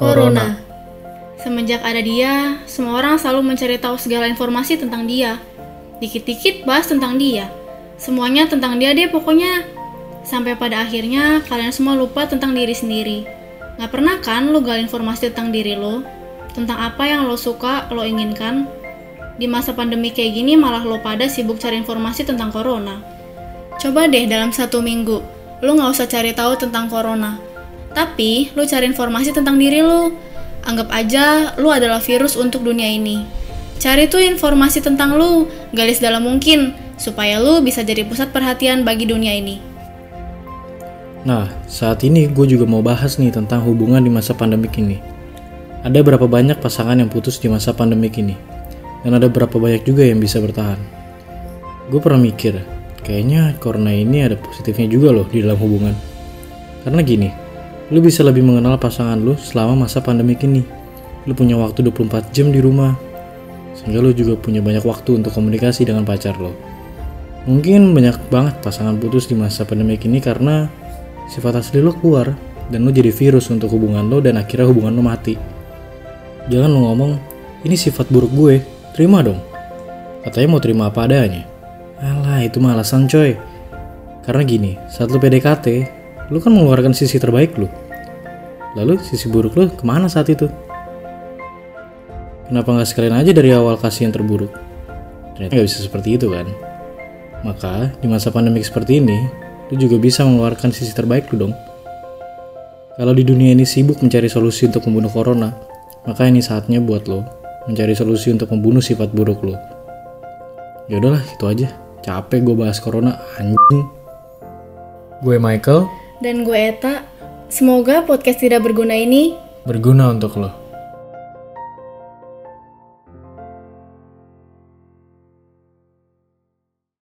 Corona. Semenjak ada dia, semua orang selalu mencari tahu segala informasi tentang dia. Dikit-dikit bahas tentang dia. Semuanya tentang dia deh pokoknya. Sampai pada akhirnya kalian semua lupa tentang diri sendiri. Gak pernah kan lo gali informasi tentang diri lo? Tentang apa yang lo suka, lo inginkan? Di masa pandemi kayak gini malah lo pada sibuk cari informasi tentang corona. Coba deh dalam satu minggu, lo gak usah cari tahu tentang corona. Tapi, lo cari informasi tentang diri lo. Anggap aja lo adalah virus untuk dunia ini. Cari tuh informasi tentang lo, galis dalam mungkin, supaya lo bisa jadi pusat perhatian bagi dunia ini. Nah, saat ini gue juga mau bahas nih tentang hubungan di masa pandemik ini. Ada berapa banyak pasangan yang putus di masa pandemik ini? Dan ada berapa banyak juga yang bisa bertahan? Gue pernah mikir, kayaknya corona ini ada positifnya juga loh di dalam hubungan. Karena gini, lu bisa lebih mengenal pasangan lu selama masa pandemik ini. Lu punya waktu 24 jam di rumah, sehingga lu juga punya banyak waktu untuk komunikasi dengan pacar lo. Mungkin banyak banget pasangan putus di masa pandemik ini karena sifat asli lo keluar dan lo jadi virus untuk hubungan lo dan akhirnya hubungan lo mati. Jangan lo ngomong, ini sifat buruk gue, terima dong. Katanya mau terima apa adanya. Alah, itu mah alasan coy. Karena gini, saat lo PDKT, lo kan mengeluarkan sisi terbaik lo. Lalu sisi buruk lo ke mana saat itu? Kenapa nggak sekalian aja dari awal kasih yang terburuk? Ternyata nggak bisa seperti itu kan? Maka, di masa pandemik seperti ini, lu juga bisa mengeluarkan sisi terbaik lu dong. Kalau di dunia ini sibuk mencari solusi untuk membunuh corona, maka ini saatnya buat lo mencari solusi untuk membunuh sifat buruk lo. Ya udahlah, itu aja. Capek gue bahas corona, anjing. Gue Michael, Dan gue Eta, semoga podcast tidak berguna ini berguna untuk lo.